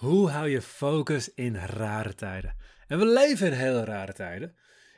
Hoe hou je focus in rare tijden? En we leven in hele rare tijden.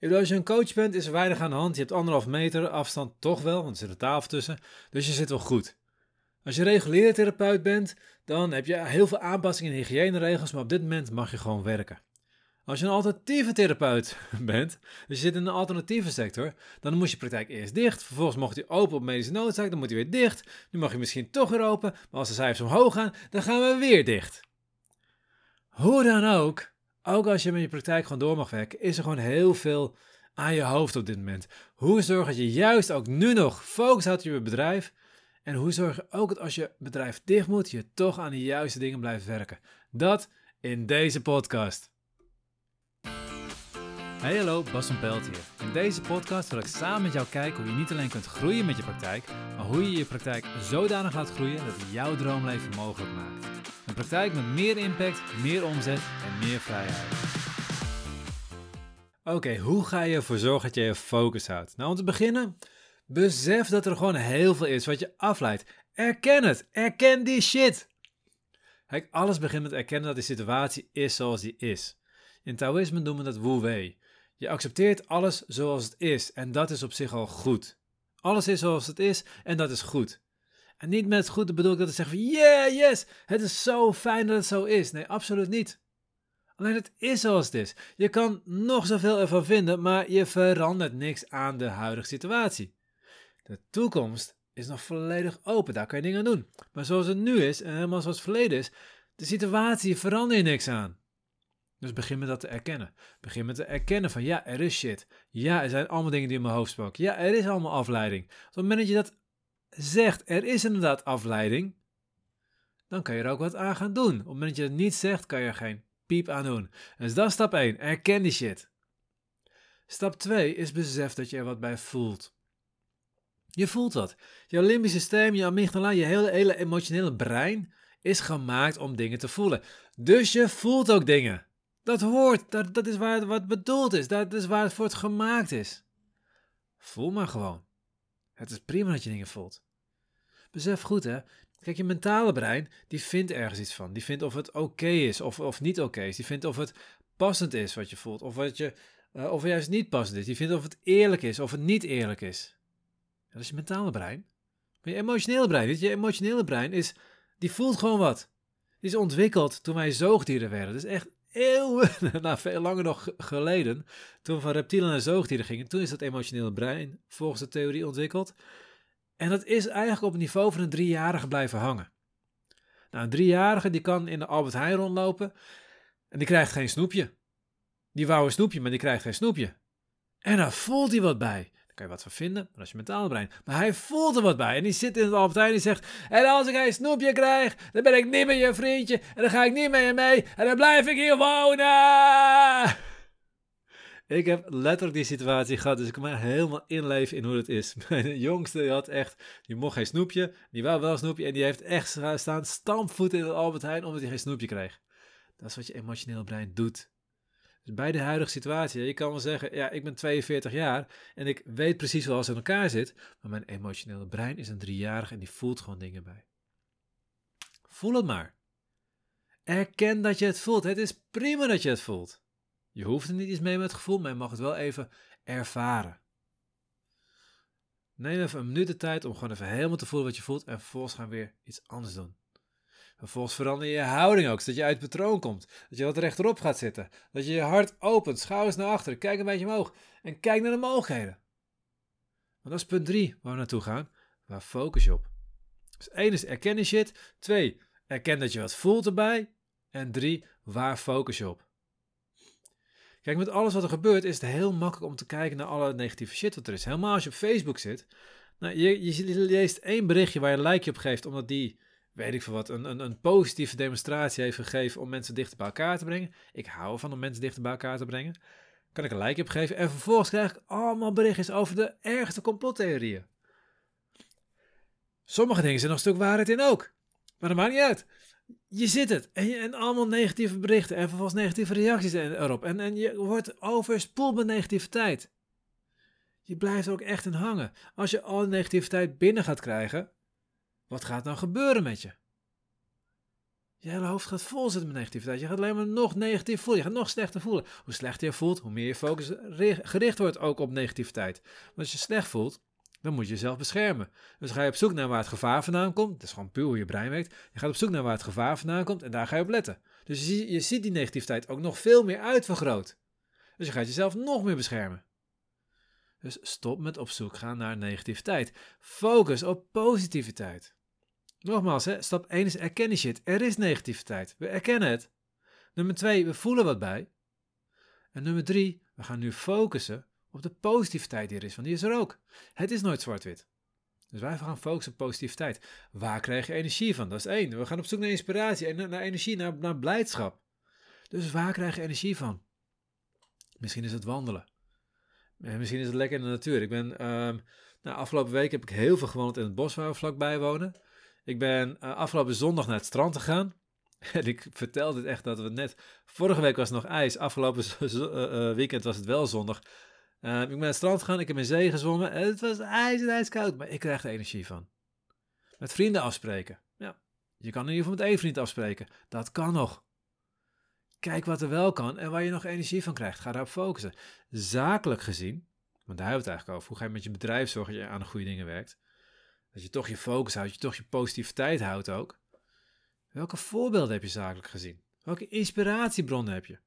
Als je een coach bent, is er weinig aan de hand. Je hebt anderhalf meter afstand toch wel, want er zit een tafel tussen. Dus je zit wel goed. Als je reguliere therapeut bent, dan heb je heel veel aanpassingen in hygiëneregels, maar op dit moment mag je gewoon werken. Als je een alternatieve therapeut bent, dus je zit in een alternatieve sector, dan moet je praktijk eerst dicht. Vervolgens mocht hij open op medische noodzaak, dan moet hij weer dicht. Nu mag je misschien toch weer open, maar als de cijfers omhoog gaan, dan gaan we weer dicht. Hoe dan ook, ook als je met je praktijk gewoon door mag werken, is er gewoon heel veel aan je hoofd op dit moment. Hoe zorg dat je juist ook nu nog focus houdt op je bedrijf? En hoe zorg je ook dat als je bedrijf dicht moet, je toch aan de juiste dingen blijft werken? Dat in deze podcast. Hey hallo, Bas van Pelt hier. In deze podcast wil ik samen met jou kijken hoe je niet alleen kunt groeien met je praktijk, maar hoe je je praktijk zodanig laat groeien dat het jouw droomleven mogelijk maakt. Een praktijk met meer impact, meer omzet en meer vrijheid. Oké, hoe ga je ervoor zorgen dat je je focus houdt? Nou, om te beginnen, besef dat er gewoon heel veel is wat je afleidt. Erken het, erken die shit. Kijk, alles begint met erkennen dat de situatie is zoals die is. In Taoïsme noemen we dat Wu Wei. Je accepteert alles zoals het is en dat is op zich al goed. Alles is zoals het is en dat is goed. En niet met goed bedoel ik dat te zeggen van yeah, yes, het is zo fijn dat het zo is. Nee, absoluut niet. Alleen het is zoals het is. Je kan nog zoveel ervan vinden, maar je verandert niks aan de huidige situatie. De toekomst is nog volledig open, daar kan je dingen aan doen. Maar zoals het nu is en helemaal zoals het verleden is, de situatie verander je niks aan. Dus begin met dat te erkennen. Begin met te erkennen van ja, er is shit. Ja, er zijn allemaal dingen die in mijn hoofd spoken. Ja, er is allemaal afleiding. Op het moment dat je dat zegt, er is inderdaad afleiding, dan kan je er ook wat aan gaan doen. Op het moment dat je het niet zegt, kan je er geen piep aan doen. Dus dat is stap 1. Erken die shit. Stap 2 is besef dat je er wat bij voelt. Je voelt wat. Jouw limbisch systeem, je amygdala, je hele, hele emotionele brein is gemaakt om dingen te voelen. Dus je voelt ook dingen. Dat hoort, dat, dat is waar het wat bedoeld is, dat is waar het voor het gemaakt is. Voel maar gewoon. Het is prima dat je dingen voelt. Besef goed hè, kijk je mentale brein, die vindt ergens iets van. Die vindt of het oké is of, of niet oké is. Die vindt of het passend is wat je voelt of, wat je, uh, of juist niet passend is. Die vindt of het eerlijk is of het niet eerlijk is. Dat is je mentale brein. Maar je emotionele brein, weet je, je emotionele brein is, die voelt gewoon wat. Die is ontwikkeld toen wij zoogdieren werden. Dus echt eeuwen, nou veel langer nog geleden, toen van reptielen naar zoogdieren gingen, toen is dat emotionele brein volgens de theorie ontwikkeld. En dat is eigenlijk op het niveau van een driejarige blijven hangen. Nou, een driejarige die kan in de Albert Heijn rondlopen en die krijgt geen snoepje. Die wou een snoepje, maar die krijgt geen snoepje. En daar voelt hij wat bij. Kan je wat van vinden, is je mentale brein. Maar hij voelt er wat bij. En die zit in het Albert Heijn en die zegt... En als ik een snoepje krijg, dan ben ik niet meer je vriendje. En dan ga ik niet meer mee. En dan blijf ik hier wonen. Ik heb letterlijk die situatie gehad, dus ik kan me helemaal inleven in hoe het is. Mijn jongste die had echt, die mocht geen snoepje, die wou wel een snoepje en die heeft echt staan stampvoet in het Albert Heijn omdat hij geen snoepje kreeg. Dat is wat je emotioneel brein doet. Dus bij de huidige situatie, je kan wel zeggen, ja, ik ben 42 jaar en ik weet precies wel als in elkaar zit, maar mijn emotionele brein is een driejarige en die voelt gewoon dingen bij. Voel het maar. Erken dat je het voelt. Het is prima dat je het voelt. Je hoeft er niet iets mee met het gevoel, maar je mag het wel even ervaren. Neem even een minuut de tijd om gewoon even helemaal te voelen wat je voelt en vervolgens gaan we weer iets anders doen. Vervolgens verander je je houding ook, zodat je uit het patroon komt. Dat je wat rechterop gaat zitten. Dat je je hart opent, schouders naar achteren, kijk een beetje omhoog en kijk naar de mogelijkheden. Want dat is punt 3 waar we naartoe gaan. Waar focus je op? Dus één is erken je shit. Twee, erken dat je wat voelt erbij. En drie, waar focus je op? Kijk, met alles wat er gebeurt is het heel makkelijk om te kijken naar alle negatieve shit wat er is. Helemaal als je op Facebook zit. Nou, je, je leest één berichtje waar je een likeje op geeft, omdat die weet ik veel wat, een, een, een positieve demonstratie heeft gegeven om mensen dichter bij elkaar te brengen. Ik hou ervan om mensen dichter bij elkaar te brengen. Kan ik een like geven. En vervolgens krijg ik allemaal berichtjes over de ergste complottheorieën. Sommige dingen zijn nog een stuk waarheid in ook. Maar dat maakt niet uit. Je zit het. En, en allemaal negatieve berichten. En vervolgens negatieve reacties erop. En, en je wordt overspoeld met negativiteit. Je blijft er ook echt in hangen. Als je al negativiteit binnen gaat krijgen, wat gaat dan gebeuren met je? Je hele hoofd gaat vol zitten met negativiteit. Je gaat alleen maar nog negatief voelen. Je gaat nog slechter voelen. Hoe slechter je voelt, hoe meer je focus gericht wordt ook op negativiteit. Want als je slecht voelt, dan moet je jezelf beschermen. Dus ga je op zoek naar waar het gevaar vandaan komt. Dat is gewoon puur hoe je brein werkt. Je gaat op zoek naar waar het gevaar vandaan komt en daar ga je op letten. Dus je, je ziet die negativiteit ook nog veel meer uitvergroot. Dus je gaat jezelf nog meer beschermen. Dus stop met op zoek gaan naar negativiteit. Focus op positiviteit. Nogmaals, hè, stap 1 is erkennen shit. Er is negativiteit. We erkennen het. Nummer 2, we voelen wat bij. En nummer 3, we gaan nu focussen op de positiviteit die er is, want die is er ook. Het is nooit zwart-wit. Dus wij gaan focussen op positiviteit. Waar krijg je energie van? Dat is één. We gaan op zoek naar inspiratie, en naar energie, naar, naar blijdschap. Dus waar krijg je energie van? Misschien is het wandelen. En misschien is het lekker in de natuur. Ik ben, um, nou, afgelopen week heb ik heel veel gewandeld in het bos waar we vlakbij wonen. Ik ben uh, afgelopen zondag naar het strand gegaan. En ik vertelde het echt dat we net. Vorige week was het nog ijs. Afgelopen uh, weekend was het wel zondag. Uh, ik ben naar het strand gegaan. Ik heb in zee gezwommen. En het was ijs en ijskoud. Maar ik krijg er energie van. Met vrienden afspreken. Ja. Je kan in ieder geval met één vriend afspreken. Dat kan nog. Kijk wat er wel kan en waar je nog energie van krijgt. Ga daarop focussen. Zakelijk gezien, want daar hebben we het eigenlijk over. Hoe ga je met je bedrijf zorgen dat je aan de goede dingen werkt? Dat je toch je focus houdt, je toch je positiviteit houdt ook. Welke voorbeelden heb je zakelijk gezien? Welke inspiratiebronnen heb je?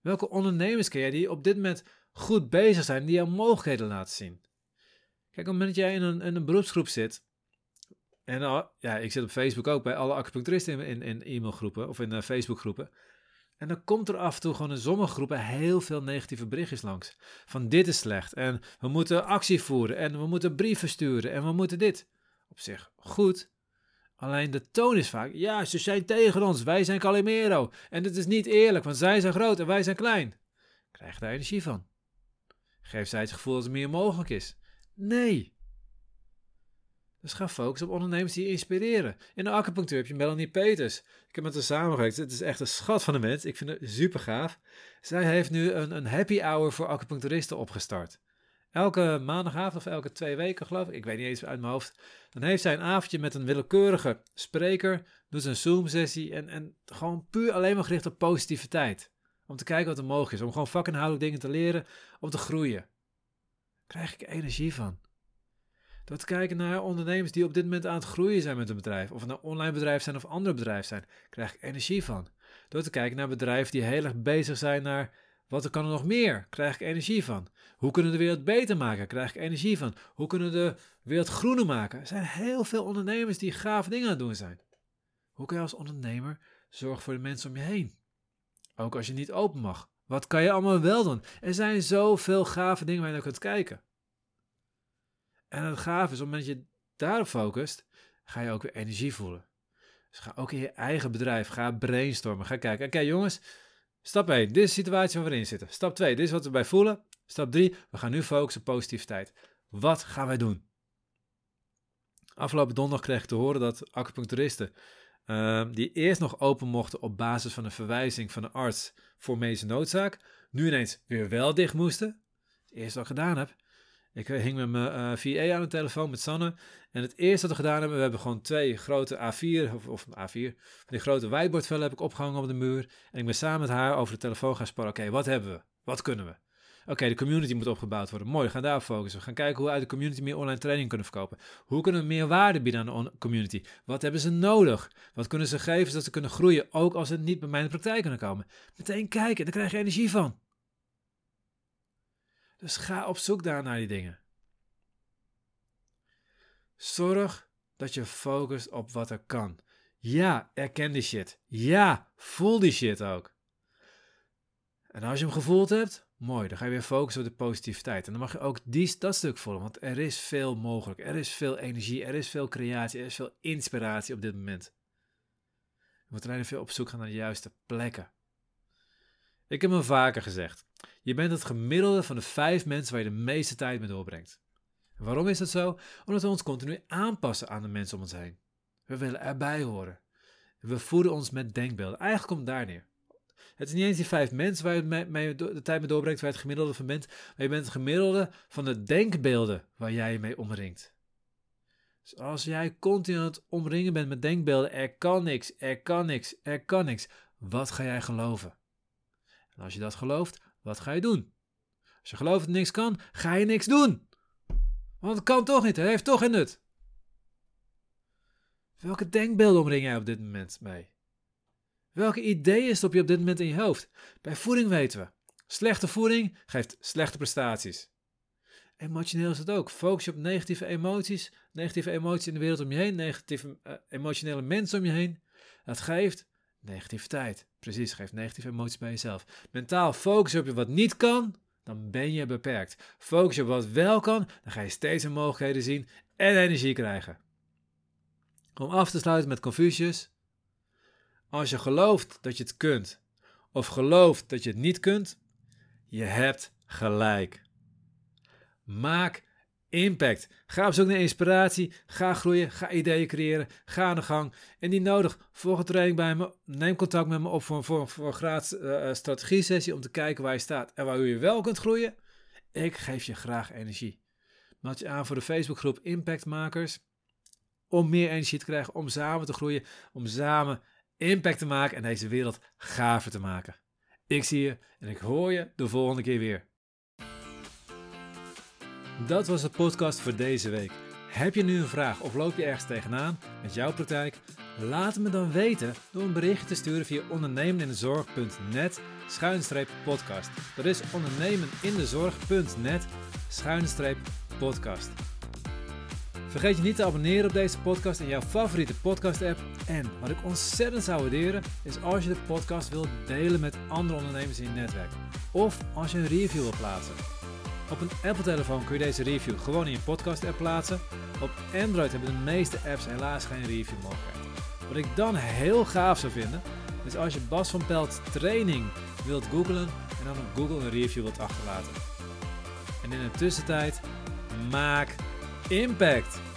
Welke ondernemers ken jij die op dit moment goed bezig zijn, die jouw mogelijkheden laten zien? Kijk, op het moment dat jij in een, een beroepsgroep zit, en ja, ik zit op Facebook ook bij alle acupuncturisten in, in, e-mailgroepen of in uh, Facebookgroepen. En dan komt er af en toe gewoon in sommige groepen heel veel negatieve berichtjes langs. Van dit is slecht en we moeten actie voeren en we moeten brieven sturen en we moeten dit. Op zich goed. Alleen de toon is vaak, ja, ze zijn tegen ons, wij zijn Calimero. En het is niet eerlijk, want zij zijn groot en wij zijn klein. Krijg daar energie van? Geeft zij het gevoel dat er meer mogelijk is? Nee. Dus ga focussen op ondernemers die je inspireren. In de acupunctuur heb je Melanie Peters. Ik heb met haar samengewerkt. Het is echt een schat van een mens. Ik vind het super gaaf. Zij heeft nu een, een happy hour voor acupuncturisten opgestart. Elke maandagavond of elke twee weken, geloof ik. Ik weet niet eens uit mijn hoofd. Dan heeft zij een avondje met een willekeurige spreker. Doet een Zoom-sessie. En, en gewoon puur alleen maar gericht op positiviteit. Om te kijken wat er mogelijk is. Om gewoon vakinhoudelijk dingen te leren. Om te groeien. krijg ik energie van. Door te kijken naar ondernemers die op dit moment aan het groeien zijn met een bedrijf. Of het nou online bedrijf zijn of ander bedrijf zijn. Krijg ik energie van. Door te kijken naar bedrijven die heel erg bezig zijn naar wat er kan er nog meer? Krijg ik energie van. Hoe kunnen we de wereld beter maken? Krijg ik energie van. Hoe kunnen we de wereld groener maken? Er zijn heel veel ondernemers die gave dingen aan het doen zijn. Hoe kun je als ondernemer zorgen voor de mensen om je heen? Ook als je niet open mag. Wat kan je allemaal wel doen? Er zijn zoveel gave dingen waar je naar kunt kijken. En het gaaf is, op het moment dat je daarop focust, ga je ook weer energie voelen. Dus ga ook in je eigen bedrijf, ga brainstormen, ga kijken. Oké jongens, stap 1, dit is de situatie waar we in zitten. Stap 2, dit is wat we bij voelen. Stap 3, we gaan nu focussen op positiviteit. Wat gaan wij doen? Afgelopen donderdag kreeg ik te horen dat acupuncturisten uh, die eerst nog open mochten op basis van een verwijzing van een arts voor medische noodzaak, nu ineens weer wel dicht moesten. Het eerste wat ik gedaan heb, ik hing met mijn uh, eh, VA aan de telefoon met Sanne. En het eerste wat we gedaan hebben, we hebben gewoon twee grote A4, of, of A4, die grote whiteboardvellen heb ik opgehangen op de muur. En ik ben samen met haar over de telefoon gaan sparren. Oké, wat hebben we? Wat kunnen we? Oké, de community moet opgebouwd worden. Mooi, we gaan daar focussen. We gaan kijken hoe we uit de community meer online training kunnen verkopen. Hoe kunnen we meer waarde bieden aan de community? Wat hebben ze nodig? Wat kunnen ze geven zodat ze kunnen groeien, ook als ze niet bij mij in de praktijk kunnen komen? Meteen kijken, daar krijg je energie van. Dus ga op zoek daar naar die dingen. Zorg dat je focust op wat er kan. Ja, erken die shit. Ja, voel die shit ook. En als je hem gevoeld hebt, mooi, dan ga je weer focussen op de positiviteit. En dan mag je ook die, dat stuk voelen, want er is veel mogelijk. Er is veel energie, er is veel creatie, er is veel inspiratie op dit moment. Je moet alleen veel op zoek gaan naar de juiste plekken. Ik heb hem vaker gezegd. Je bent het gemiddelde van de vijf mensen waar je de meeste tijd mee doorbrengt. En waarom is dat zo? Omdat we ons continu aanpassen aan de mensen om ons heen. We willen erbij horen. We voeden ons met denkbeelden. Eigenlijk komt daar neer. Het is niet eens die vijf mensen waar je de tijd mee doorbrengt, waar je het gemiddelde van bent, maar je bent het gemiddelde van de denkbeelden waar jij je mee omringt. Dus als jij continu aan het omringen bent met denkbeelden, er kan niks, er kan niks, er kan niks, wat ga jij geloven? En als je dat gelooft, wat ga je doen? Als je gelooft dat niks kan, ga je niks doen. Want het kan toch niet, het heeft toch geen nut. Welke denkbeelden omring jij op dit moment mee? Welke ideeën stop je op dit moment in je hoofd? Bij voeding weten we. Slechte voeding geeft slechte prestaties. Emotioneel is het ook. Focus je op negatieve emoties, negatieve emoties in de wereld om je heen, negatieve uh, emotionele mensen om je heen. Dat geeft negativiteit. Precies, geeft negatieve emoties bij jezelf. Mentaal focus op je wat niet kan, dan ben je beperkt. Focus op wat wel kan, dan ga je steeds meer mogelijkheden zien en energie krijgen. Om af te sluiten met Confucius. Als je gelooft dat je het kunt, of gelooft dat je het niet kunt, je hebt gelijk. Maak impact. Ga op zoek naar inspiratie. Ga groeien. Ga ideeën creëren. Ga aan de gang. En die nodig, volg een training bij me. Neem contact met me op voor, voor, voor een gratis uh, strategie sessie om te kijken waar je staat en waar je wel kunt groeien. Ik geef je graag energie. Meld je aan voor de Facebookgroep Impactmakers. Om meer energie te krijgen, om samen te groeien, om samen impact te maken en deze wereld gaver te maken. Ik zie je en ik hoor je de volgende keer weer. Dat was de podcast voor deze week. Heb je nu een vraag of loop je ergens tegenaan met jouw praktijk? Laat me dan weten door een berichtje te sturen via ondernemenindezorg.net schuinstreep podcast. Dat is ondernemenindezorg.net schuinstreep podcast. Vergeet je niet te abonneren op deze podcast in jouw favoriete podcast app. En wat ik ontzettend zou waarderen is als je de podcast wilt delen met andere ondernemers in je netwerk. Of als je een review wilt plaatsen. Op een Apple-telefoon kun je deze review gewoon in je podcast-app plaatsen. Op Android hebben de meeste apps helaas geen review-mogelijkheid. Wat ik dan heel gaaf zou vinden, is als je Bas van Pelt training wilt googlen en dan op Google een review wilt achterlaten. En in de tussentijd, maak impact!